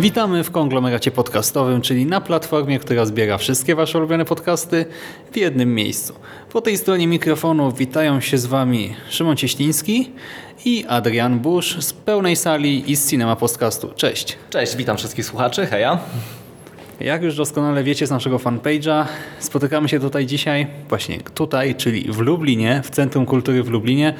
Witamy w konglomeracie podcastowym, czyli na platformie, która zbiera wszystkie Wasze ulubione podcasty w jednym miejscu. Po tej stronie mikrofonu witają się z Wami Szymon Cieśliński i Adrian Busz z pełnej sali i z Cinema Podcastu. Cześć! Cześć, witam wszystkich słuchaczy, heja. Jak już doskonale wiecie z naszego fanpage'a, spotykamy się tutaj dzisiaj, właśnie tutaj, czyli w Lublinie, w Centrum Kultury w Lublinie,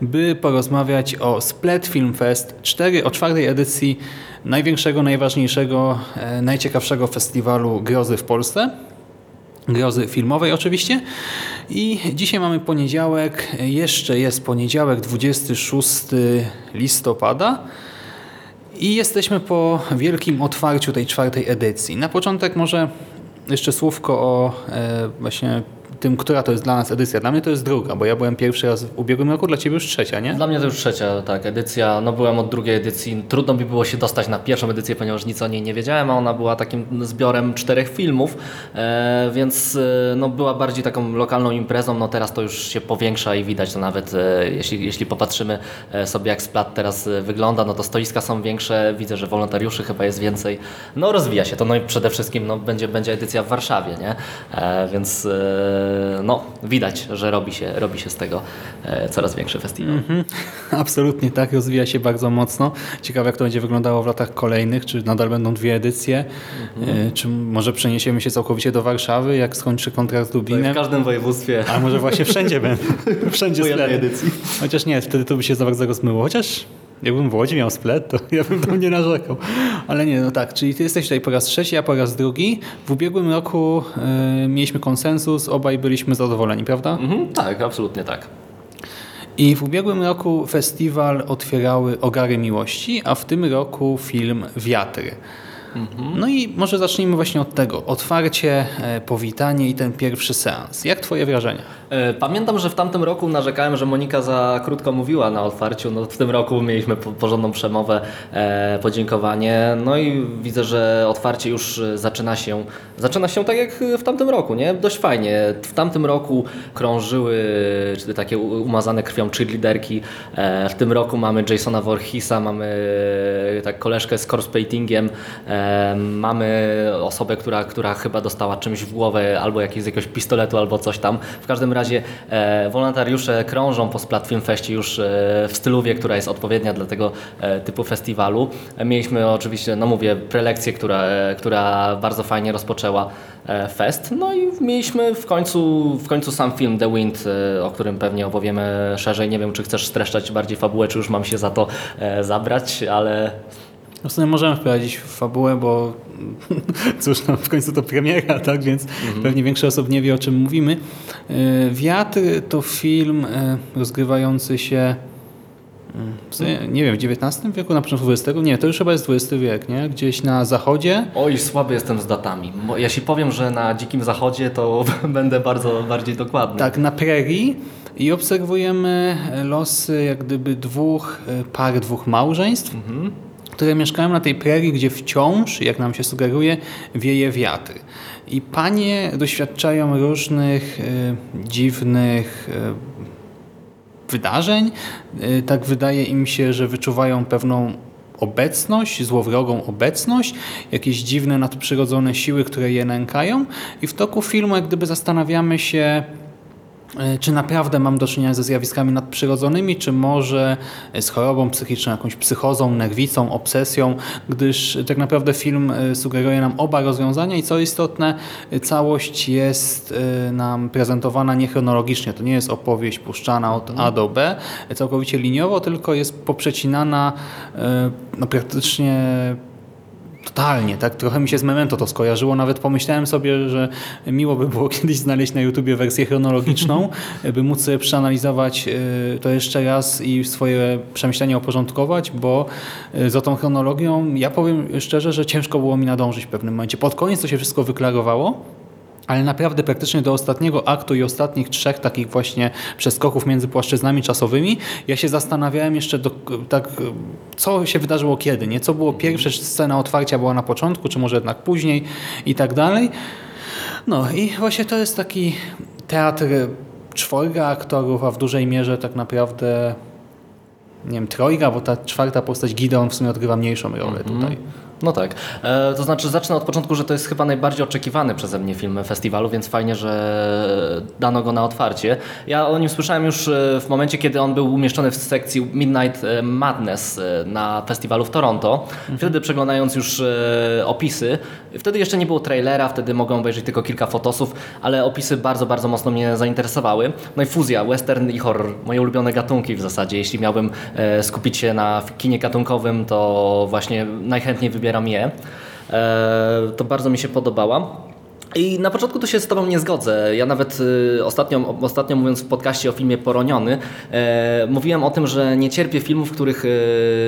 by porozmawiać o Split Film Fest 4, o czwartej edycji największego, najważniejszego, e, najciekawszego festiwalu grozy w Polsce. Grozy filmowej oczywiście. I dzisiaj mamy poniedziałek, jeszcze jest poniedziałek 26 listopada. I jesteśmy po wielkim otwarciu tej czwartej edycji. Na początek może jeszcze słówko o e, właśnie tym, która to jest dla nas edycja. Dla mnie to jest druga, bo ja byłem pierwszy raz w ubiegłym roku, dla Ciebie już trzecia, nie? Dla mnie to już trzecia tak, edycja. No byłem od drugiej edycji. Trudno mi było się dostać na pierwszą edycję, ponieważ nic o niej nie wiedziałem, a ona była takim zbiorem czterech filmów, e, więc e, no, była bardziej taką lokalną imprezą. No teraz to już się powiększa i widać to nawet, e, jeśli, jeśli popatrzymy sobie jak Splat teraz wygląda, no to stoiska są większe, widzę, że wolontariuszy chyba jest więcej. No rozwija się to, no i przede wszystkim no, będzie, będzie edycja w Warszawie, nie? Więc no widać, że robi się, robi się z tego e, coraz większy festiwal. Mhm. Absolutnie tak, rozwija się bardzo mocno. Ciekawe jak to będzie wyglądało w latach kolejnych, czy nadal będą dwie edycje, e, czy może przeniesiemy się całkowicie do Warszawy, jak skończy kontrakt z W każdym województwie A może właśnie wszędzie będą. Wszędzie splet. edycji. Chociaż nie, wtedy to by się za bardzo rozmyło. Chociaż jakbym w Łodzi miał splet, to ja bym tam nie narzekał. Ale nie, no tak, czyli ty jesteś tutaj po raz trzeci, a po raz drugi. W ubiegłym roku e, mieliśmy konsensus, obaj byliśmy zadowoleni, prawda? Mhm, tak, absolutnie tak. I w ubiegłym roku festiwal otwierały Ogary Miłości, a w tym roku film Wiatry. No i może zacznijmy właśnie od tego. Otwarcie, e, powitanie i ten pierwszy seans. Jak twoje wrażenia? E, Pamiętam, że w tamtym roku narzekałem, że Monika za krótko mówiła na otwarciu. No, w tym roku mieliśmy po- porządną przemowę, e, podziękowanie. No i widzę, że otwarcie już e, zaczyna się, zaczyna się tak jak w tamtym roku, nie? Dość fajnie. W tamtym roku krążyły takie umazane krwią cheerleaderki. W tym roku mamy Jasona Voorheesa, mamy tak koleżkę z e, mamy osobę, która, która chyba dostała czymś w głowę albo jakieś, z jakiegoś pistoletu albo coś tam. W każdym razie e, wolontariusze krążą po Splat Film Feście już e, w styluwie, która jest odpowiednia dla tego e, typu festiwalu. Mieliśmy oczywiście, no mówię, prelekcję, która, e, która bardzo fajnie rozpoczęła fest. No i mieliśmy w końcu, w końcu sam film The Wind, o którym pewnie opowiemy szerzej. Nie wiem, czy chcesz streszczać bardziej fabułę, czy już mam się za to zabrać, ale W sumie możemy wprowadzić w fabułę, bo cóż, no, w końcu to premiera, tak? Więc pewnie większość osób nie wie, o czym mówimy. E, Wiatr to film e, rozgrywający się mm, sumie, nie wiem, w XIX wieku, na początku XX? Nie, to już chyba jest XX wiek, nie? Gdzieś na zachodzie. Oj, słaby jestem z datami. Bo Jeśli powiem, że na Dzikim Zachodzie, to będę bardzo bardziej dokładny. Tak, na prerii i obserwujemy losy jak gdyby dwóch e, par, dwóch małżeństw, które mieszkają na tej prerii, gdzie wciąż, jak nam się sugeruje, wieje wiatr. I panie doświadczają różnych e, dziwnych e, wydarzeń. E, tak wydaje im się, że wyczuwają pewną obecność, złowrogą obecność, jakieś dziwne nadprzyrodzone siły, które je nękają i w toku filmu jak gdyby zastanawiamy się, czy naprawdę mam do czynienia ze zjawiskami nadprzyrodzonymi, czy może z chorobą psychiczną, jakąś psychozą, nerwicą, obsesją, gdyż tak naprawdę film e, sugeruje nam oba rozwiązania i co istotne, e, całość jest e, nam prezentowana niechronologicznie. To nie jest opowieść puszczana od A do B, e, całkowicie liniowo, tylko jest poprzecinana e, no, praktycznie Totalnie, tak. Trochę mi się z Memento to skojarzyło. Nawet pomyślałem sobie, że miło by było kiedyś znaleźć na YouTubie wersję chronologiczną, by móc sobie przeanalizować y, to jeszcze raz i swoje przemyślenia uporządkować, bo y, za tą chronologią, ja powiem szczerze, że ciężko było mi nadążyć w pewnym momencie. Pod koniec to się wszystko wyklarowało, ale naprawdę praktycznie do ostatniego aktu i ostatnich trzech takich właśnie przeskoków między płaszczyznami czasowymi, ja się zastanawiałem jeszcze do, tak, co się wydarzyło kiedy, nie? Co było pierwsze, czy scena otwarcia była na początku, czy może jednak później i tak dalej. No i właśnie to jest taki teatr czworga aktorów, a w dużej mierze tak naprawdę nie wiem, trojga, bo ta czwarta postać Gideon w sumie odgrywa mniejszą rolę tutaj. No tak. E, to znaczy zacznę od początku, że to jest chyba najbardziej oczekiwany przeze mnie film festiwalu, więc fajnie, że dano go na otwarcie. Ja o nim słyszałem już e, w momencie, kiedy on był umieszczony w sekcji Midnight e, Madness e, na festiwalu w Toronto. Wtedy przeglądając już opisy, wtedy jeszcze nie było trailera, wtedy mogłem obejrzeć tylko kilka fotosów, ale opisy bardzo, bardzo mocno mnie zainteresowały. No i fuzja, western i horror, moje ulubione gatunki w zasadzie. Jeśli miałbym skupić się na kinie gatunkowym, to właśnie najchętniej wybieram je. E, to bardzo mi się podobała. I na początku to się z Tobą nie zgodzę. Ja nawet y, ostatnio, ostatnio mówiąc w podcaście o filmie Poroniony, e, mówiłem o tym, że nie cierpię filmów, w których, y,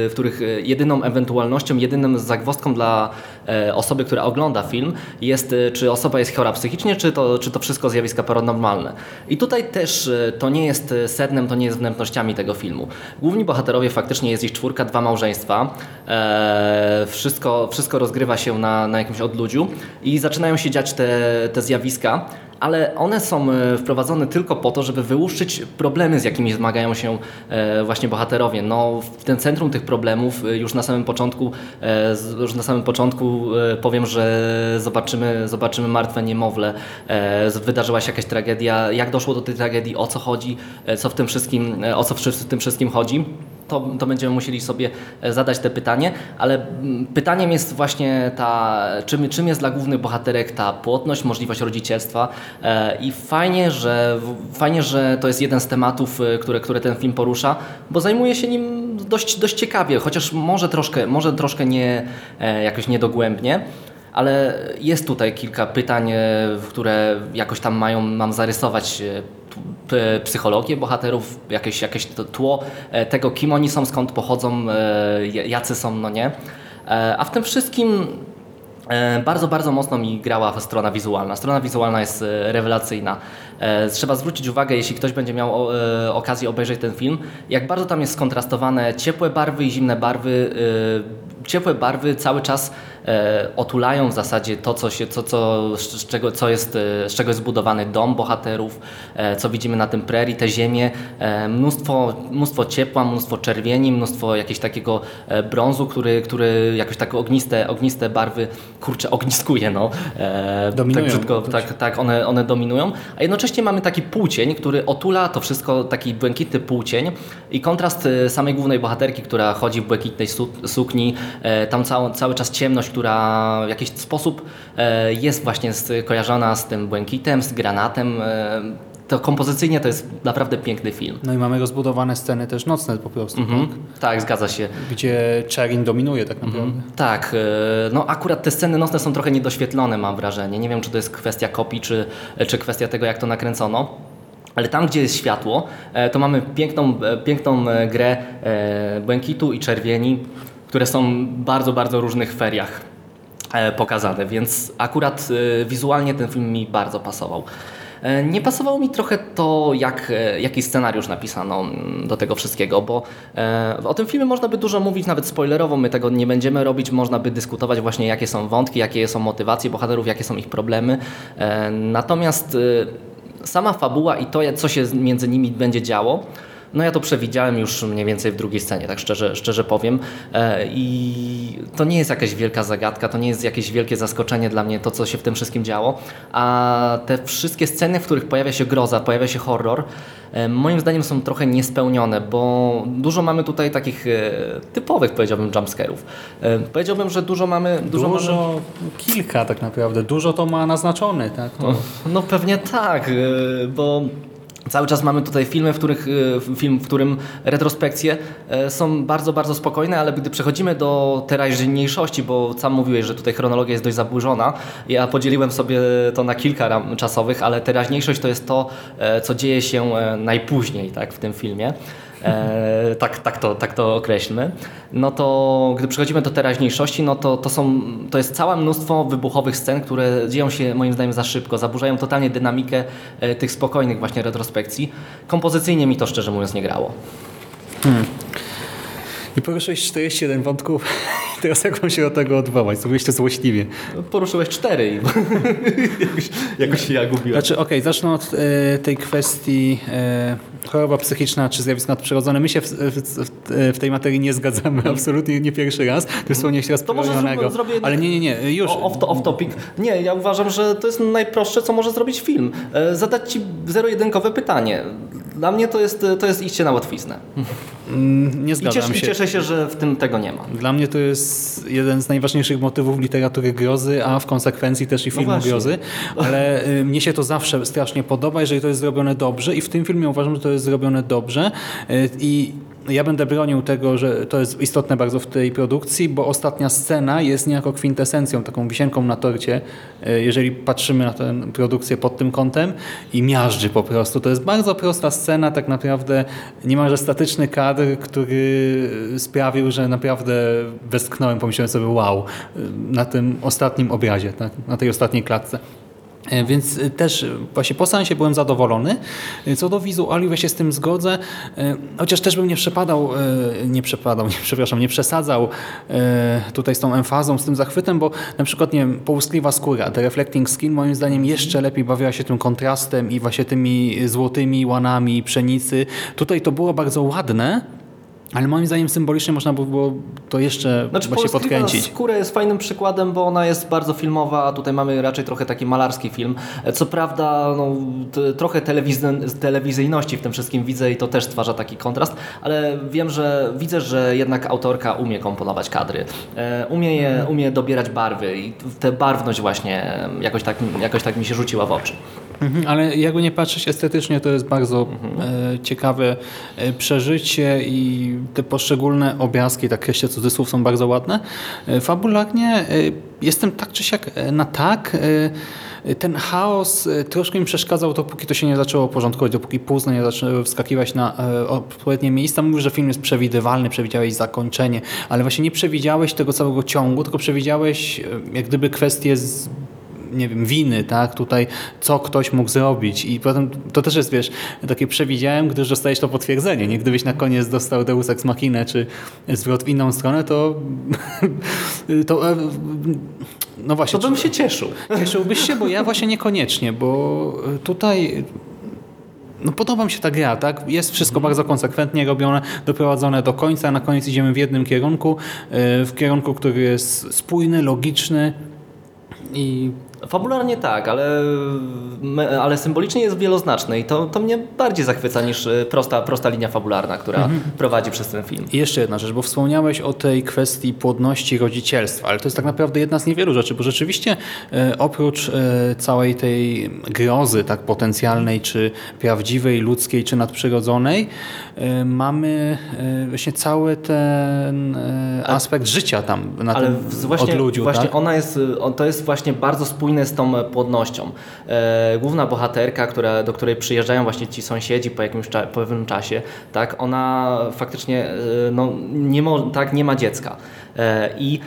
w których y, jedyną ewentualnością, jedynym zagwozdką dla e, osoby, która ogląda film jest, czy osoba jest chora psychicznie, czy to, czy to wszystko zjawiska paranormalne. I tutaj też to nie jest sednem, to nie jest wnętrznościami tego filmu. Główni bohaterowie faktycznie jest ich czwórka, dwa małżeństwa. E, wszystko, wszystko rozgrywa się na, na jakimś odludziu i zaczynają się dziać te, te zjawiska, ale one są e, wprowadzone tylko po to, żeby wyłuszczyć problemy, z jakimi zmagają się e, właśnie bohaterowie. No, w tym centrum tych problemów e, już na samym początku, już na samym początku powiem, że zobaczymy, zobaczymy martwe niemowlę. Wydarzyła się jakaś tragedia. Jak doszło do tej tragedii? O co chodzi? Co w tym wszystkim, o co w tym wszystkim chodzi? To, to będziemy musieli sobie e, zadać te pytanie, ale mm, pytaniem jest właśnie ta, czym, czym jest dla głównych bohaterek ta płodność, możliwość rodzicielstwa e, i fajnie, że, fajnie, że to jest jeden z tematów, e, które, które ten film porusza, bo zajmuje się nim dość, dość ciekawie, chociaż może troszkę, może troszkę nie, jakoś niedogłębnie, ale jest tutaj kilka pytań, e, które jakoś tam mają mam zarysować e, psychologię bohaterów, jakieś, jakieś tło e, tego, kim oni są, skąd pochodzą, jacy są, no nie. A w tym wszystkim Bardzo, bardzo mocno mi grała strona wizualna. Strona wizualna jest rewelacyjna. Trzeba zwrócić uwagę, jeśli ktoś będzie miał okazję obejrzeć ten film, jak bardzo tam jest skontrastowane ciepłe barwy i zimne barwy. Ciepłe barwy cały czas otulają w zasadzie to, co, się, co, co, z, czego, co jest, e, z czego jest zbudowany dom bohaterów, e, co widzimy na tym prerii, te ziemię. E, Mnóstwo, mnóstwo ciepła, mnóstwo czerwieni, mnóstwo jakiegoś takiego e, brązu, który, który jakoś tak ogniste, ogniste barwy, kurczę, ogniskuje, no. E, Dominują. Tak, brzydko, tak, tak one, one dominują. A jednocześnie mamy taki półcień, który otula to wszystko, taki błękitny półcień i kontrast e, samej głównej bohaterki, która chodzi w błękitnej su sukni, e, tam całą, cały czas ciemność, która w jakiś sposób e, jest właśnie kojarzona z tym błękitem, z granatem. E, to kompozycyjnie to jest naprawdę piękny film. No i mamy rozbudowane sceny też nocne po prostu, Mhm. tak? Tak, zgadza się. gdzie Cherin dominuje tak naprawdę. Tak, e, no akurat te sceny nocne są trochę niedoświetlone, mam wrażenie. Nie wiem, czy to jest kwestia kopii, czy, czy kwestia tego, jak to nakręcono. Ale tam, gdzie jest światło, to mamy piękną, piękną grę błękitu i czerwieni, które są bardzo, bardzo różnych feriach e, pokazane, więc akurat e, wizualnie ten film mi bardzo pasował. E, Nie pasowało mi trochę to, jak, jaki scenariusz napisano mm, do tego wszystkiego, bo o tym filmie można by dużo mówić, nawet spoilerowo, my tego nie będziemy robić, można by dyskutować właśnie jakie są wątki, jakie są motywacje bohaterów, jakie są ich problemy. Natomiast sama fabuła i to, co się między nimi będzie działo, no ja to przewidziałem już mniej więcej w drugiej scenie, tak szczerze, szczerze powiem. E, I to nie jest jakaś wielka zagadka, to nie jest jakieś wielkie zaskoczenie dla mnie to, co się w tym wszystkim działo. A te wszystkie sceny, w których pojawia się groza, pojawia się horror, e, moim zdaniem są trochę niespełnione, bo dużo mamy tutaj takich e, typowych, powiedziałbym, jumpscarów. E, Powiedziałbym, że dużo mamy... Dużo, Dużo, mamy kilka tak naprawdę. Dużo to ma naznaczone, tak? To, no pewnie tak, bo Cały czas mamy tutaj filmy, w których, e, film, w którym retrospekcje e, są bardzo, bardzo spokojne, ale gdy przechodzimy do teraźniejszości, bo sam mówiłeś, że tutaj chronologia jest dość zaburzona, ja podzieliłem sobie to na kilka ram czasowych, ale teraźniejszość to jest to, e, co dzieje się e, najpóźniej tak, w tym filmie. E, tak, tak, to, tak to określmy. No to gdy przechodzimy do teraźniejszości, no to, to, są, to jest całe mnóstwo wybuchowych scen, które dzieją się moim zdaniem za szybko, zaburzają totalnie dynamikę e, tych spokojnych właśnie retrospekcji. Kompozycyjnie mi to szczerze mówiąc nie grało. I poruszyłeś 41 wątków. I teraz jak mam się do tego odwołać? Zrobiłeś to złośliwie. Poruszyłeś cztery i jakoś, jakoś się ja gubiłem. Znaczy, okej, zacznę od e, tej kwestii e, choroba psychiczna czy zjawisko nadprzyrodzone. My się w, w, w, tej materii nie zgadzamy absolutnie nie pierwszy raz. Ty wspomniałeś raz To może zrób- zrobię- Ale nie, nie, nie, już. Off, to, off topic. Nie, ja uważam, że to jest najprostsze, co może zrobić film. E, Zadać ci zero-jedynkowe pytanie. Dla mnie to jest, to jest iście na łatwiznę. Mm, Nie I zgadzam cieszę, i się. cieszę się, że w tym tego nie ma. Dla mnie to jest jeden z najważniejszych motywów literatury grozy, a w konsekwencji też i filmu właśnie. grozy. Ale y, mnie się to zawsze strasznie podoba, jeżeli to jest zrobione dobrze i w tym filmie uważam, że to jest zrobione dobrze. Y, I ja będę bronił tego, że to jest istotne bardzo w tej produkcji, bo ostatnia scena jest niejako kwintesencją, taką wisienką na torcie, y, jeżeli patrzymy na tę produkcję pod tym kątem i miażdży po prostu. To jest bardzo prosta scena, tak naprawdę niemalże statyczny kadr, który sprawił, że naprawdę westchnąłem, pomyślałem sobie wow, na tym ostatnim obrazie, tak? na tej ostatniej klatce. E, Więc e, też e, właśnie po seansie byłem zadowolony. Co do wizuali, się z tym zgodzę. Chociaż też bym nie przepadał, nie przepadał, nie, przepraszam, nie przesadzał tutaj z tą emfazą, z tym zachwytem, bo na przykład, nie wiem, połyskliwa skóra, The Reflecting Skin moim zdaniem jeszcze lepiej bawiła się tym kontrastem i właśnie tymi złotymi łanami pszenicy. Tutaj to było bardzo ładne, ale moim zdaniem symbolicznie można by było to jeszcze Znaczy, Polska podkręcić. Skóra jest fajnym przykładem, bo ona jest bardzo filmowa, a tutaj mamy raczej trochę taki malarski film. Co prawda, no, trochę telewizy- telewizyjności w tym wszystkim widzę i to też stwarza taki kontrast, ale wiem, że widzę, że jednak autorka umie komponować kadry. E, Umie, je, umie dobierać barwy i tę barwność właśnie jakoś tak, jakoś tak mi się rzuciła w oczy. Mhm, ale jakby nie patrzeć estetycznie, to jest bardzo Mhm. e, ciekawe e, przeżycie i te poszczególne obrazki, tak jeszcze cudzysłów, są bardzo ładne. E, fabularnie e, jestem tak czy siak e, na tak. E, ten chaos troszkę mi przeszkadzał, dopóki to się nie zaczęło porządkować, dopóki puzzle nie zaczęły wskakiwać na odpowiednie miejsca. Mówisz, że film jest przewidywalny, przewidziałeś zakończenie, ale właśnie nie przewidziałeś tego całego ciągu, tylko przewidziałeś jak gdyby kwestie z nie wiem, winy, tak, tutaj co ktoś mógł zrobić i potem to też jest, wiesz, takie przewidziałem, gdyż dostajesz to potwierdzenie, nie? Gdybyś na koniec dostał Deus Ex Machina, czy zwrot w inną stronę, to to e, no właśnie, To bym się cieszył. cieszyłbyś się, bo ja właśnie niekoniecznie, bo tutaj no podoba mi się ta gra, tak? Jest wszystko bardzo konsekwentnie robione, doprowadzone do końca, na koniec idziemy w jednym kierunku, e, w kierunku, który jest spójny, logiczny i Fabularnie tak, ale, ale symbolicznie jest wieloznaczny i to, to mnie bardziej zachwyca niż e, prosta, prosta linia fabularna, która Mhm. prowadzi przez ten film. I jeszcze jedna rzecz, bo wspomniałeś o tej kwestii płodności rodzicielstwa, ale to jest tak naprawdę jedna z niewielu rzeczy, bo rzeczywiście e, oprócz e, całej tej grozy tak potencjalnej, czy prawdziwej, ludzkiej, czy nadprzyrodzonej, mamy właśnie cały ten aspekt życia tam na Ale tym właśnie, odludziu. właśnie tak? ona jest, to jest właśnie bardzo spójne z tą płodnością. E, główna bohaterka, która, do której przyjeżdżają właśnie ci sąsiedzi po jakimś pewnym czasie, tak, ona faktycznie e, no, nie, mo, tak, nie ma dziecka. E, I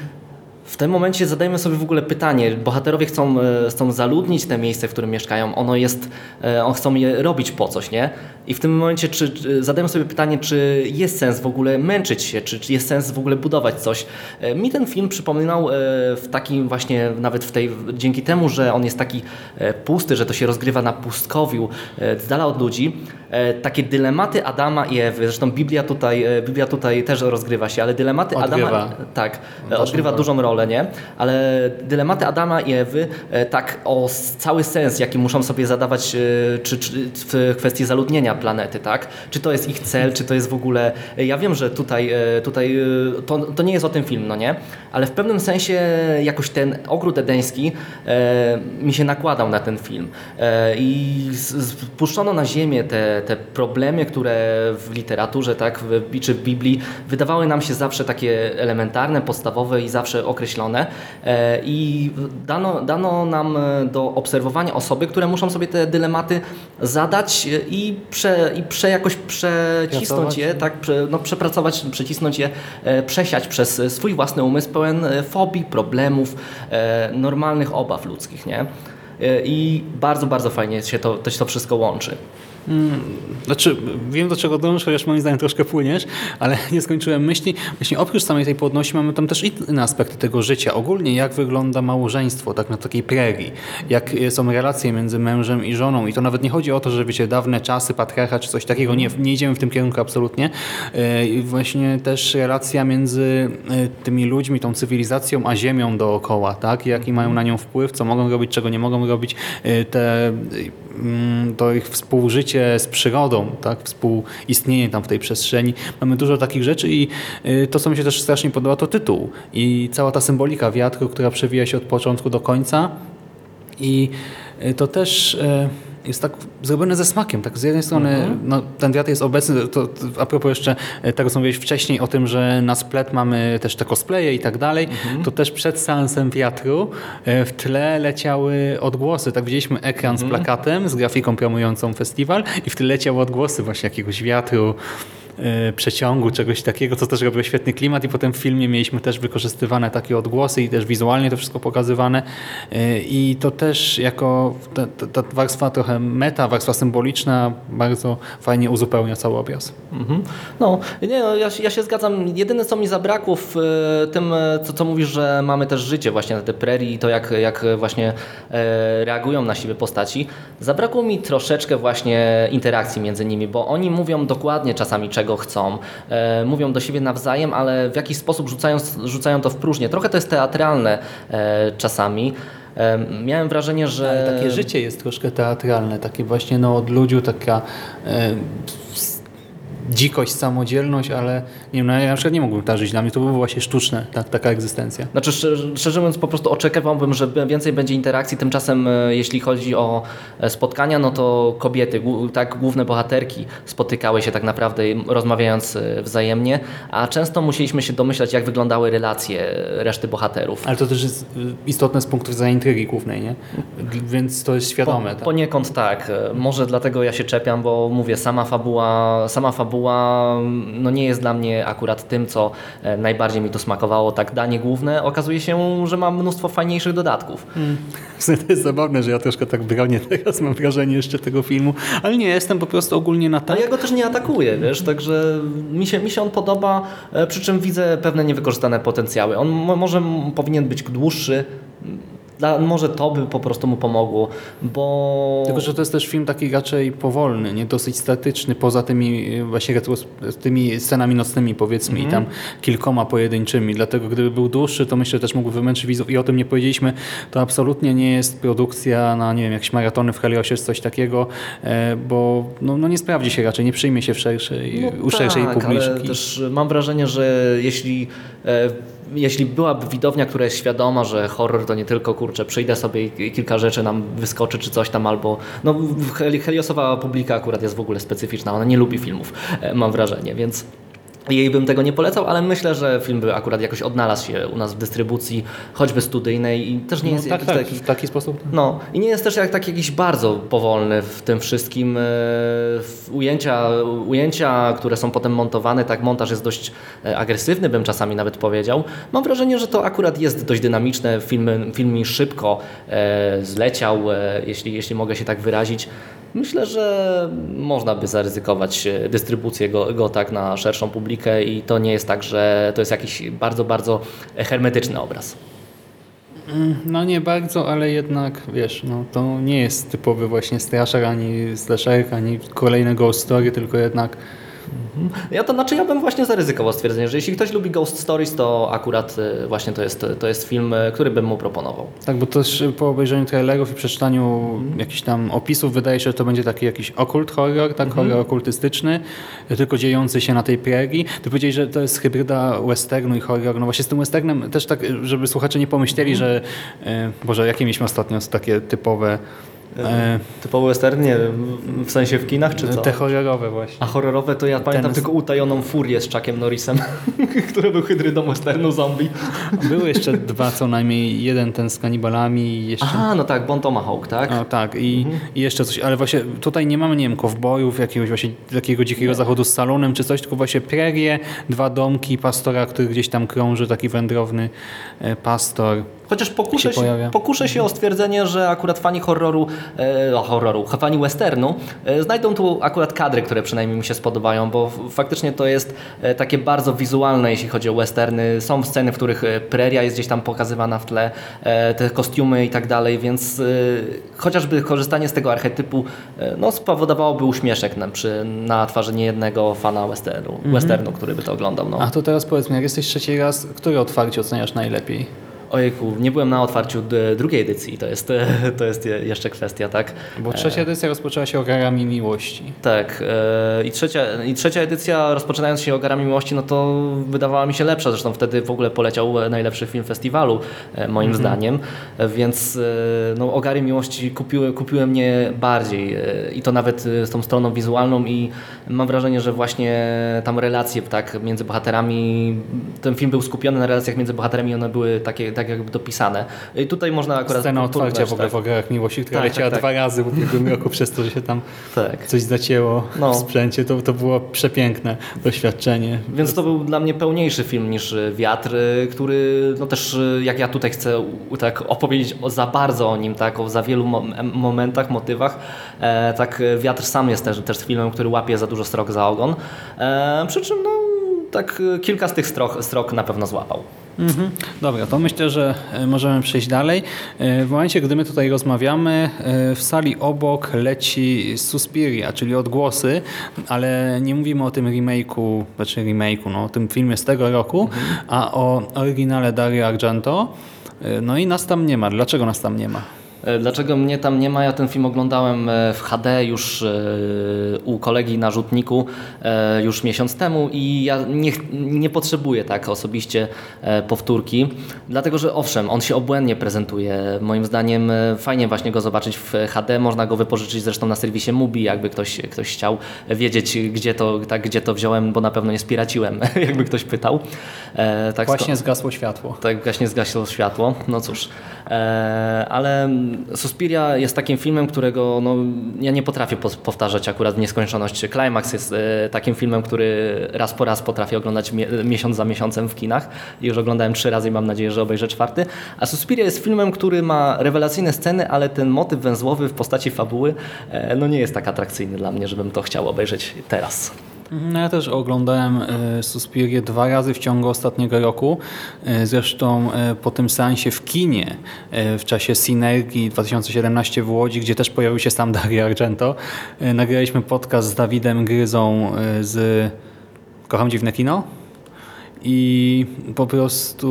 w tym momencie zadajmy sobie w ogóle pytanie. Bohaterowie chcą, e, chcą zaludnić te miejsce, w którym mieszkają. Ono jest, e, on chcą je robić po coś, nie? I w tym momencie czy, czy, zadajmy sobie pytanie, czy jest sens w ogóle męczyć się, czy, czy jest sens w ogóle budować coś. E, Mi ten film przypominał e, w takim właśnie, nawet w tej, dzięki temu, że on jest taki e, pusty, że to się rozgrywa na pustkowiu, e, z dala od ludzi, e, takie dylematy Adama i Ewy, zresztą Biblia tutaj, e, Biblia tutaj też rozgrywa się, ale dylematy Odgrywa. Adama, tak, odgrywa rolę. dużą rolę. Nie? Ale dylematy Adama i Ewy, e, tak o cały sens, jaki muszą sobie zadawać e, czy, czy w kwestii zaludnienia planety, tak? Czy to jest ich cel, czy to jest w ogóle... e, Ja wiem, że tutaj, tutaj to, to nie jest o tym film, no nie? Ale w pewnym sensie jakoś ten ogród edeński e, mi się nakładał na ten film. E, I spuszczono na ziemię te, te problemy, które w literaturze, tak, w, czy w Biblii wydawały nam się zawsze takie elementarne, podstawowe i zawsze określone. E, I dano, dano nam e, do obserwowania osoby, które muszą sobie te dylematy zadać e, i, prze, i prze, jakoś przecisnąć Pracować. je, tak, prze, no, przepracować, przecisnąć je, przesiać przez swój własny umysł pełen fobii, problemów, normalnych obaw ludzkich, nie? I bardzo, bardzo fajnie się to, to, się to wszystko łączy. Znaczy, wiem do czego dążysz, chociaż moim zdaniem troszkę płyniesz, ale nie skończyłem myśli. Właśnie oprócz samej tej płodności mamy tam też inne aspekty tego życia. Ogólnie jak wygląda małżeństwo tak na takiej prerii. Jak są relacje między mężem i żoną. I to nawet nie chodzi o to, że wiecie, dawne czasy, patriarcha czy coś takiego. Nie, nie idziemy w tym kierunku absolutnie. E, I właśnie też relacja między e, tymi ludźmi, tą cywilizacją, a ziemią dookoła. Tak? Jaki mają na nią wpływ, co mogą robić, czego nie mogą robić. E, Te mm, to ich współżycie z przyrodą, tak, współistnienie tam w tej przestrzeni. Mamy dużo takich rzeczy i y, to, co mi się też strasznie podoba, to tytuł i cała ta symbolika wiatru, która przewija się od początku do końca i y, to też y, jest tak zrobione ze smakiem. Tak z jednej strony no, ten wiatr jest obecny, to, to a propos jeszcze y, tego, co mówiłeś wcześniej o tym, że na splet mamy też te cosplaye i tak dalej, to też przed seansem wiatru y, w tle leciały odgłosy. Tak widzieliśmy ekran z plakatem, z grafiką promującą festiwal i w tle leciały odgłosy właśnie jakiegoś wiatru, przeciągu, czegoś takiego, co też robiło świetny klimat i potem w filmie mieliśmy też wykorzystywane takie odgłosy i też wizualnie to wszystko pokazywane Y, i to też jako ta, ta, ta warstwa trochę meta, warstwa symboliczna bardzo fajnie uzupełnia cały obraz. Mhm. No, nie, no ja, ja się zgadzam. Jedyne, co mi zabrakło w e, tym, e, co, co mówisz, że mamy też życie właśnie na te prerii i to, jak, jak właśnie e, reagują na siebie postaci, zabrakło mi troszeczkę właśnie interakcji między nimi, bo oni mówią dokładnie czasami, czego chcą. E, mówią do siebie nawzajem, ale w jakiś sposób rzucają, rzucają to w próżnię. Trochę to jest teatralne e, czasami. E, miałem wrażenie, że... Ale takie życie jest troszkę teatralne, takie właśnie no, od ludziu taka dzikość, samodzielność, ale nie wiem, no, ja na przykład nie mógłbym tak żyć. Dla mnie to było właśnie sztuczne, tak, taka egzystencja. Znaczy, szczerze, szczerze mówiąc, po prostu oczekiwałbym, że więcej będzie interakcji. Tymczasem, e, jeśli chodzi o e, spotkania, no to kobiety, tak, główne bohaterki spotykały się tak naprawdę, rozmawiając e, wzajemnie, a często musieliśmy się domyślać, jak wyglądały relacje reszty bohaterów. Ale to też jest istotne z punktu widzenia intrygi głównej, nie? Więc to jest świadome. Po, tak. poniekąd tak. Może dlatego ja się czepiam, bo mówię, sama fabuła, sama fabuła no nie jest dla mnie akurat tym, co e, najbardziej mi to smakowało. Tak, danie główne okazuje się, że ma mnóstwo fajniejszych dodatków. Sumie to jest zabawne, że ja troszkę tak bronię teraz, mam wrażenie jeszcze tego filmu, ale nie, jestem po prostu ogólnie na tak. Ale ja go też nie atakuję, wiesz, także mi się, mi się on podoba, e, przy czym widzę pewne niewykorzystane potencjały. On mo- może powinien być dłuższy, dla, może to by po prostu mu pomogło, bo... Tylko, że to jest też film taki raczej powolny, nie dosyć statyczny, poza tymi y, właśnie tymi scenami nocnymi powiedzmy i tam kilkoma pojedynczymi. Dlatego gdyby był dłuższy, to myślę, że też mógłby wymęczyć widzów i o tym nie powiedzieliśmy. To absolutnie nie jest produkcja na, nie wiem, jakieś maratony w Heliosie czy coś takiego, e, bo no, no nie sprawdzi się raczej, nie przyjmie się w szerszej, u szerszej tak, publiczności. też mam wrażenie, że jeśli, e, jeśli byłaby widownia, która jest świadoma, że horror to nie tylko, kurczę, przyjdę sobie i kilka rzeczy nam wyskoczy czy coś tam, albo no Heliosowa publika akurat jest w ogóle specyficzna, ona nie lubi filmów, e, mam wrażenie, więc jej bym tego nie polecał, ale myślę, że film by akurat jakoś odnalazł się u nas w dystrybucji, choćby studyjnej i też nie no, jest tak, tak, taki w taki sposób. no i nie jest też jak tak jakiś bardzo powolny w tym wszystkim. e, Ujęcia, ujęcia, które są potem montowane, tak montaż jest dość e, agresywny, bym czasami nawet powiedział. Mam wrażenie, że to akurat jest dość dynamiczne. Film, film mi szybko e, zleciał, jeśli, jeśli mogę się tak wyrazić. Myślę, że można by zaryzykować dystrybucję go, go tak na szerszą publikę i to nie jest tak, że to jest jakiś bardzo, bardzo hermetyczny obraz. No nie bardzo, ale jednak, wiesz, no to nie jest typowy właśnie strasher, ani slasher, ani kolejny ghost story, tylko jednak Ja to znaczy, ja bym właśnie zaryzykował stwierdzenie, że jeśli ktoś lubi Ghost Stories, to akurat y, właśnie to jest, to jest film, y, który bym mu proponował. Tak, bo też po obejrzeniu trailerów i przeczytaniu jakichś tam opisów wydaje się, że to będzie taki jakiś okult horror, tak, horror okultystyczny, tylko dziejący się na tej prerii. Ty powiedziałeś, że to jest hybryda westernu i horror. No właśnie z tym westernem też tak, żeby słuchacze nie pomyśleli, że e, Boże, jakie mieliśmy ostatnio takie typowe e, Typowy western, nie w sensie w kinach czy co? te horrorowe właśnie. A horrorowe to ja pamiętam Ten- tylko utajoną furię z Chuckiem Norrisem, który był hydrydą westernu zombie. Były jeszcze dwa co najmniej, jeden ten z kanibalami i jeszcze... Aha, no tak, Bon Tomahawk, tak? O, tak, i, i jeszcze coś, ale właśnie tutaj nie mamy, nie wiem, kowbojów, jakiegoś właśnie takiego dzikiego zachodu z salonem czy coś, tylko właśnie prerie, dwa domki, pastora, który gdzieś tam krąży, taki wędrowny e, pastor. Chociaż pokuszę się się, pokuszę się o stwierdzenie, że akurat fani horroru, e, horroru, fani westernu e, znajdą tu akurat kadry, które przynajmniej mi się spodobają, bo faktycznie to jest e, takie bardzo wizualne, jeśli chodzi o westerny. Są sceny, w których e, preria jest gdzieś tam pokazywana w tle, e, te kostiumy i tak dalej, więc e, chociażby korzystanie z tego archetypu no, spowodowałoby uśmieszek na, przy, na twarzy niejednego fana westernu, westernu, który by to oglądał. No. A to teraz powiedz mi, jak jesteś trzeci raz, które otwarcie oceniasz najlepiej? Ojejku, nie byłem na otwarciu drugiej edycji, to jest, to jest je- jeszcze kwestia, tak? Bo trzecia edycja rozpoczęła się ogarami miłości. Tak. e, I trzecia, I trzecia edycja, rozpoczynając się Ogarami Miłości, no to wydawała mi się lepsza. Zresztą wtedy w ogóle poleciał e, najlepszy film festiwalu, e, moim zdaniem. E, Więc e, no, Ogary Miłości kupiły, kupiły mnie bardziej. e, I to nawet e, z tą stroną wizualną i mam wrażenie, że właśnie tam relacje tak, między bohaterami, ten film był skupiony na relacjach między bohaterami, one były takie tak jakby dopisane. I tutaj można akurat... Scena otwarcia w ogóle tak. w ogarach miłości, która Tak, leciała tak, tak. dwa razy w ubiegłym roku przez to, że się tam Tak. coś zacięło No. w sprzęcie. To, to było przepiękne doświadczenie. Więc to był dla mnie pełniejszy film niż Wiatr, który no też jak ja tutaj chcę tak opowiedzieć o, za bardzo o nim, tak, o za wielu momentach, motywach, e, tak Wiatr sam jest też, też filmem, który łapie za dużo strok za ogon. E, przy czym no tak kilka z tych strok, strok na pewno złapał. Mhm. Dobra, to myślę, że e, możemy przejść dalej. E, W momencie, gdy my tutaj rozmawiamy, e, w sali obok leci Suspiria, czyli odgłosy, ale nie mówimy o tym remake'u, znaczy remake'u, no, o tym filmie z tego roku, a o oryginale Dario Argento. No i nas tam nie ma. Dlaczego nas tam nie ma? E, Dlaczego mnie tam nie ma? Ja ten film oglądałem e, w HD już e, u kolegi na rzutniku już miesiąc temu i ja nie, nie potrzebuję tak osobiście powtórki, dlatego że owszem, on się obłędnie prezentuje. Moim zdaniem fajnie właśnie go zobaczyć w HD, można go wypożyczyć zresztą na serwisie Mubi, jakby ktoś, ktoś chciał wiedzieć, gdzie to, tak, gdzie to wziąłem, bo na pewno nie spiraciłem, jakby ktoś pytał. Tak Właśnie zgasło światło. tak właśnie zgasło światło, no cóż. Ale Suspiria jest takim filmem, którego no, ja nie potrafię powtarzać akurat w nieskończoność. Climax jest e, takim filmem, który raz po raz potrafię oglądać mie miesiąc za miesiącem w kinach. Już oglądałem trzy razy i mam nadzieję, że obejrzę czwarty. A Suspiria jest filmem, który ma rewelacyjne sceny, ale ten motyw węzłowy w postaci fabuły e, no, nie jest tak atrakcyjny dla mnie, żebym to chciał obejrzeć teraz. No ja też oglądałem e, Suspirię dwa razy w ciągu ostatniego roku. E, Zresztą e, po tym seansie w kinie w czasie Synergii 2017 w Łodzi, gdzie też pojawił się sam Dario Argento, nagraliśmy podcast z Dawidem Gryzą z Kocham Dziwne Kino. I po prostu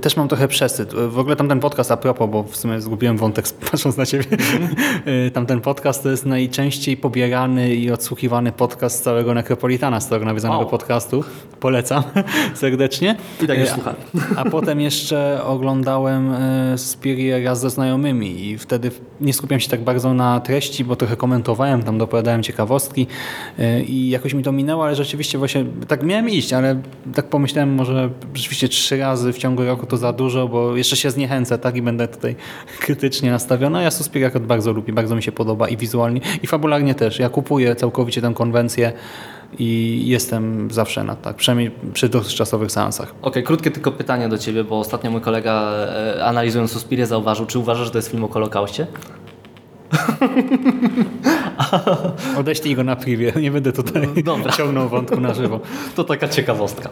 też mam trochę przesyt. W ogóle tamten podcast, a propos, bo w sumie zgubiłem wątek patrząc na ciebie. tamten podcast to jest najczęściej pobierany i odsłuchiwany podcast z całego Necropolitana, z tego nawiązanego Wow. podcastu. Polecam serdecznie. I tak już E, słucham. A potem jeszcze oglądałem e, Spirię raz ze znajomymi i wtedy nie skupiałem się tak bardzo na treści, bo trochę komentowałem, tam dopowiadałem ciekawostki e, i jakoś mi to minęło, ale rzeczywiście właśnie tak miałem iść, ale tak pomyślałem może rzeczywiście trzy razy w ciągu roku to za dużo, bo jeszcze się zniechęcę tak i będę tutaj krytycznie nastawiony. A ja Suspirię akurat bardzo lubię, bardzo mi się podoba i wizualnie i fabularnie też. Ja kupuję całkowicie tę konwencję i jestem zawsze na tak, przynajmniej przy dotychczasowych seansach. Okej, krótkie tylko pytanie do Ciebie, bo ostatnio mój kolega e, analizując Suspirię zauważył, czy uważasz, że to jest film o Holokauście? Odeślij go na privie, nie będę tutaj Dobra. ciągnął wątku na żywo. To taka ciekawostka.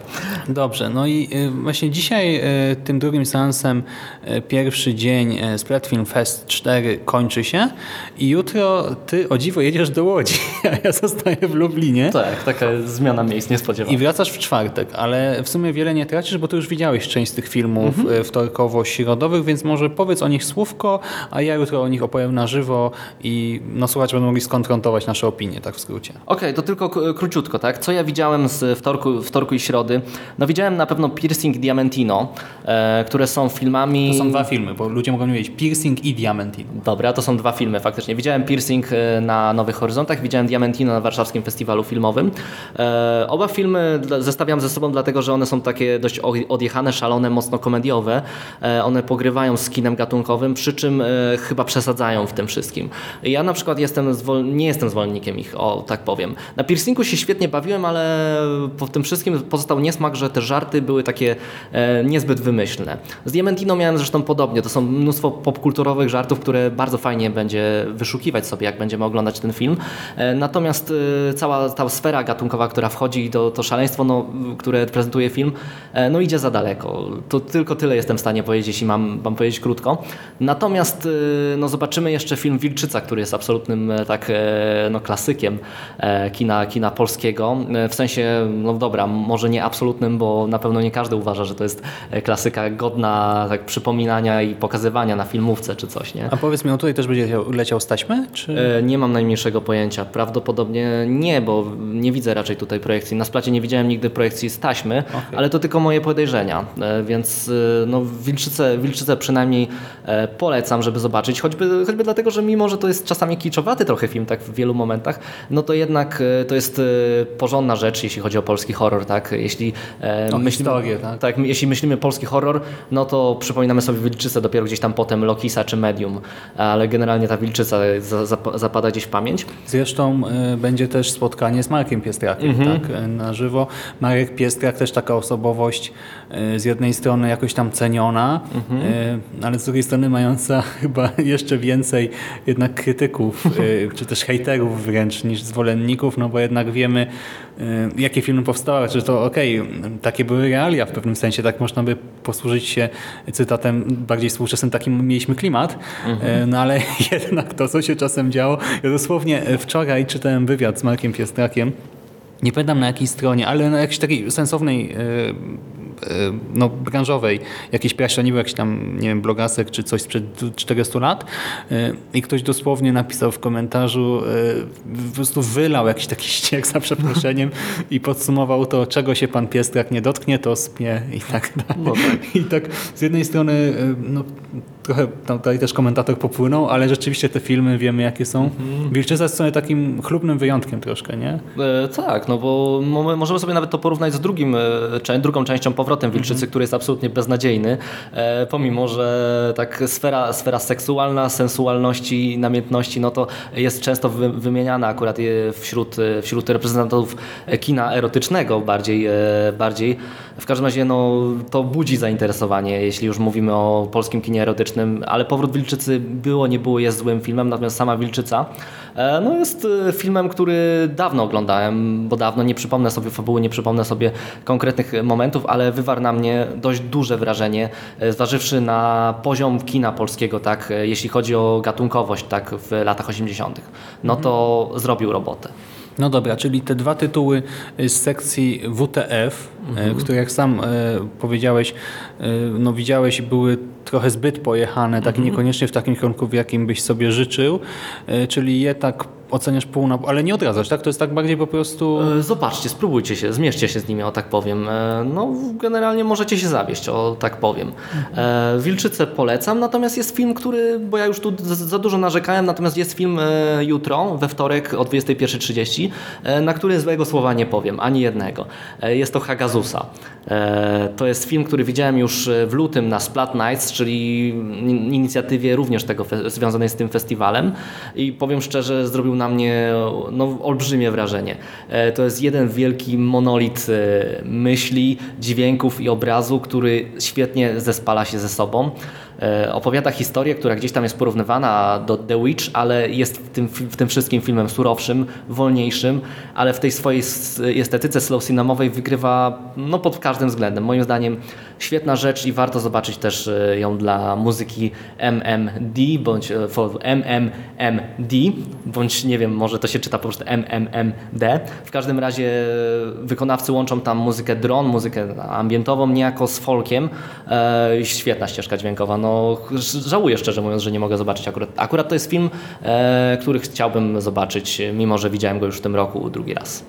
Dobrze, no i y, właśnie dzisiaj y, tym drugim seansem y, pierwszy dzień Splat Film Fest 4 kończy się i jutro ty o dziwo jedziesz do Łodzi, a ja zostaję w Lublinie. Tak, taka zmiana miejsc niespodziewana. I wracasz w czwartek, ale w sumie wiele nie tracisz, bo ty już widziałeś część z tych filmów mhm. wtorkowo-środowych, więc może powiedz o nich słówko, a ja jutro o nich opowiem na żywo i no, słuchacze będą mogli skonfrontować nasze opinie, tak w skrócie. Okej, to tylko króciutko, tak? Co ja widziałem z wtorku, wtorku i środy? No widziałem na pewno Piercing Diamantino, e, które są filmami... To są dwa filmy, bo ludzie mogą wiedzieć Piercing i Diamantino. Dobra, to są dwa filmy faktycznie. Widziałem Piercing e, na Nowych Horyzontach, widziałem Diamantino na Warszawskim Festiwalu Filmowym. E, oba filmy zestawiam ze sobą dlatego, że one są takie dość odjechane, szalone, mocno komediowe. E, one pogrywają z kinem gatunkowym, przy czym e, chyba przesadzają w tym wszystkim. Ja na przykład jestem zwol- nie jestem zwolennikiem ich, o tak powiem. Na Piercingu się świetnie bawiłem, ale po tym wszystkim pozostał niesmak, że te żarty były takie e, niezbyt wymyślne. Z Diamantino miałem zresztą podobnie. To są mnóstwo popkulturowych żartów, które bardzo fajnie będzie wyszukiwać sobie, jak będziemy oglądać ten film. E, natomiast e, cała ta sfera gatunkowa, która wchodzi i to, szaleństwo, no, które prezentuje film, e, no idzie za daleko. To tylko tyle jestem w stanie powiedzieć, jeśli mam, powiedzieć krótko. Natomiast e, no, zobaczymy jeszcze film Wilczyca, który jest absolutnym e, tak, no, klasykiem e, kina, kina polskiego. E, W sensie, no dobra, może nie absolutnym, bo na pewno nie każdy uważa, że to jest e, klasyka godna tak, przypominania i pokazywania na filmówce czy coś, nie? A powiedz mi, on tutaj też będzie leciał, z taśmy? Czy... E, Nie mam najmniejszego pojęcia. Prawdopodobnie nie, bo nie widzę raczej tutaj projekcji. Na splacie nie widziałem nigdy projekcji z taśmy, ale to tylko moje podejrzenia. E, Więc e, no, Wilczycę, Wilczycę przynajmniej e, polecam, żeby zobaczyć. Choćby, choćby dlatego, że mimo, że to jest czasami kiczowaty trochę film tak w wielu momentach, no to jednak e, to jest e, porządna rzecz, jeśli chodzi o polski horror. Tak? Jeśli, e, O historię, tak? tak, jeśli myślimy polski horror, no to przypominamy sobie Wilczycę dopiero gdzieś tam potem Lokisa czy Medium, ale generalnie ta Wilczyca za, zap- zapada gdzieś w pamięć. Zresztą będzie też spotkanie z Markiem Piestrakiem tak, y, na żywo. Marek Piestrak też taka osobowość z jednej strony jakoś tam ceniona, y, ale z drugiej strony mająca chyba jeszcze więcej jednak krytyków, y, czy też hejterów wręcz niż zwolenników, no bo jednak wiemy jakie filmy powstały, że to okej, takie były realia w pewnym sensie, tak można by posłużyć się cytatem bardziej współczesnym, takim mieliśmy klimat, y, no ale jednak to, co się czasem działo, ja dosłownie e, wczoraj czytałem wywiad z Markiem Piestrakiem, nie pamiętam na jakiej stronie, ale na jakiejś takiej sensownej, e, e, no branżowej, jakiś tam, nie wiem, blogasek czy coś sprzed 400 lat e, i ktoś dosłownie napisał w komentarzu, e, po prostu wylał jakiś taki ściek za przeproszeniem i podsumował to, czego się pan Piestrak nie dotknie, to spnie i tak dalej. I tak z jednej strony, e, no trochę tam tutaj też komentator popłynął, ale rzeczywiście te filmy wiemy jakie są. Wilczyca jest sobie takim chlubnym wyjątkiem troszkę, nie? E, tak, no bo mo- możemy sobie nawet to porównać z drugim, e, drugą częścią Powrotem Wilczycy, który jest absolutnie beznadziejny, e, pomimo, że tak sfera, sfera seksualna, sensualności, namiętności, no to jest często wy, wymieniana akurat e, wśród, e, wśród reprezentantów kina erotycznego bardziej, bardziej. W każdym razie no, to budzi zainteresowanie, jeśli już mówimy o polskim kinie erotycznym, ale Powrót Wilczycy było, nie było, jest złym filmem, natomiast sama Wilczyca no jest e, filmem, który dawno oglądałem, bo dawno nie przypomnę sobie fabuły, nie przypomnę sobie konkretnych momentów, ale wywarł na mnie dość duże wrażenie, e, zważywszy na poziom kina polskiego, tak, e, jeśli chodzi o gatunkowość, tak, w latach 80. No to zrobił robotę. No dobra, czyli te dwa tytuły z sekcji WTF, e, które jak sam e, powiedziałeś, e, no widziałeś były trochę zbyt pojechane, tak niekoniecznie w takim kierunku, w jakim byś sobie życzył, czyli je tak oceniasz pół na... ale nie odradzasz, tak? To jest tak bardziej po prostu... Zobaczcie, spróbujcie się, zmierzcie się z nimi, o tak powiem. No, generalnie możecie się zawieść, o tak powiem. E, Wilczycę polecam, natomiast jest film, który, bo ja już tu za- dużo narzekałem, natomiast jest film jutro, we wtorek o 21.30, e, na który złego słowa nie powiem, ani jednego. Jest to Hagazuki. Hagazusa. E, To jest film, który widziałem już w lutym na Splat Nights, czyli in- inicjatywie również tego związanej z tym festiwalem i powiem szczerze, zrobił na mnie no, olbrzymie wrażenie. E, To jest jeden wielki monolit e, myśli, dźwięków i obrazu, który świetnie zespala się ze sobą. E, Opowiada historię, która gdzieś tam jest porównywana do The Witch, ale jest w tym, w tym wszystkim filmem surowszym, wolniejszym, ale w tej swojej estetyce slow cinemawej wygrywa no, pod każdym względem. Moim zdaniem świetna rzecz i warto zobaczyć też e, ją dla muzyki MMD, bądź e, MMMD, bądź nie wiem, może to się czyta po prostu MMMD. W każdym razie wykonawcy łączą tam muzykę dron, muzykę ambientową niejako z folkiem. Świetna ścieżka dźwiękowa. No, żałuję szczerze mówiąc, że nie mogę zobaczyć akurat. Akurat to jest film, e, który chciałbym zobaczyć, mimo że widziałem go już w tym roku drugi raz.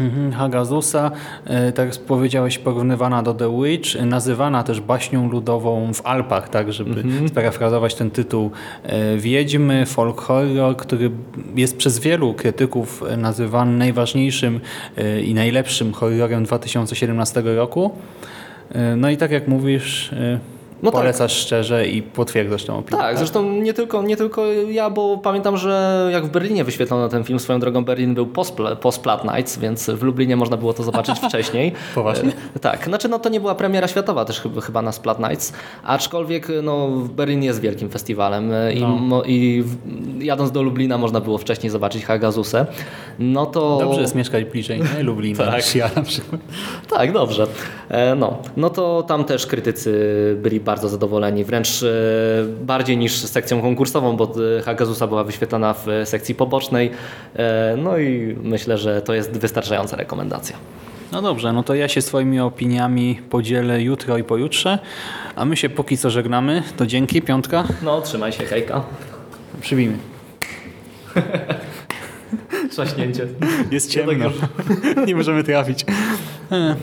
Mhm, Hagazusa, e, tak jak powiedziałeś, porównywana do The Witch, e, nazywana też baśnią ludową w Alpach, tak, żeby sparafrazować ten tytuł e, Wiedźmy, folk horror, który jest przez wielu krytyków e, nazywany najważniejszym e, i najlepszym horrorem 2017 roku. No i tak jak mówisz, No tak. polecasz szczerze i potwierdzasz tę opinię. Tak, zresztą nie tylko, nie tylko ja, bo pamiętam, że jak w Berlinie wyświetlono ten film, swoją drogą Berlin był post, post Plat Nights, więc w Lublinie można było to zobaczyć wcześniej. Poważnie? E, Tak, znaczy no to nie była premiera światowa też chyba, na Splat Nights, aczkolwiek no Berlin jest wielkim festiwalem e, i, No. i w- jadąc do Lublina można było wcześniej zobaczyć Hagazusę. No to... Dobrze jest mieszkać bliżej nie? Lublina Tak. niż ja na przykład. Tak, dobrze. E, No, no to tam też krytycy byli bardzo zadowoleni, wręcz e, bardziej niż sekcją konkursową, bo e, Hagazusa była wyświetlana w e, sekcji pobocznej. No i myślę, że to jest wystarczająca rekomendacja. No dobrze, no to ja się swoimi opiniami podzielę jutro i pojutrze, a my się póki co żegnamy. To dzięki, piątka. No, trzymaj się, hejka. Przybijmy. Trzaśnięcie. Jest ciemno. Nie możemy trafić.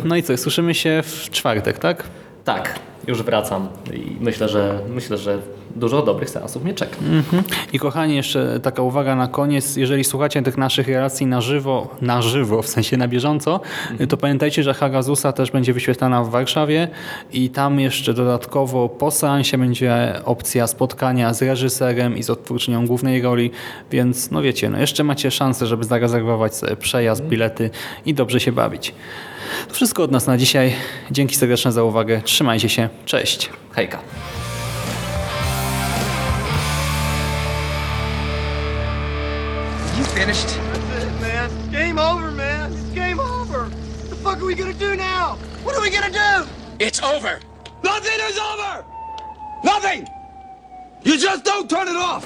No i co, słyszymy się w czwartek, tak? Tak, już wracam i myślę, że myślę, że dużo dobrych seansów mnie czeka. Mhm. I kochani, jeszcze taka uwaga na koniec. Jeżeli słuchacie tych naszych relacji na żywo, na żywo, w sensie na bieżąco, to pamiętajcie, że Hagazusa też będzie wyświetlana w Warszawie i tam jeszcze dodatkowo po seansie będzie opcja spotkania z reżyserem i z odtwórczynią głównej roli, więc no wiecie, no jeszcze macie szansę, żeby zarezerwować sobie przejazd, bilety i dobrze się bawić. To wszystko od nas na dzisiaj. Dzięki serdeczne za uwagę. Trzymajcie się. Cześć. Hejka. You finished? That's it, man. It's game over, man. It's game over. What the fuck are we gonna do now? What are we gonna do? It's over. Nothing is over! Nothing! You just don't turn it off!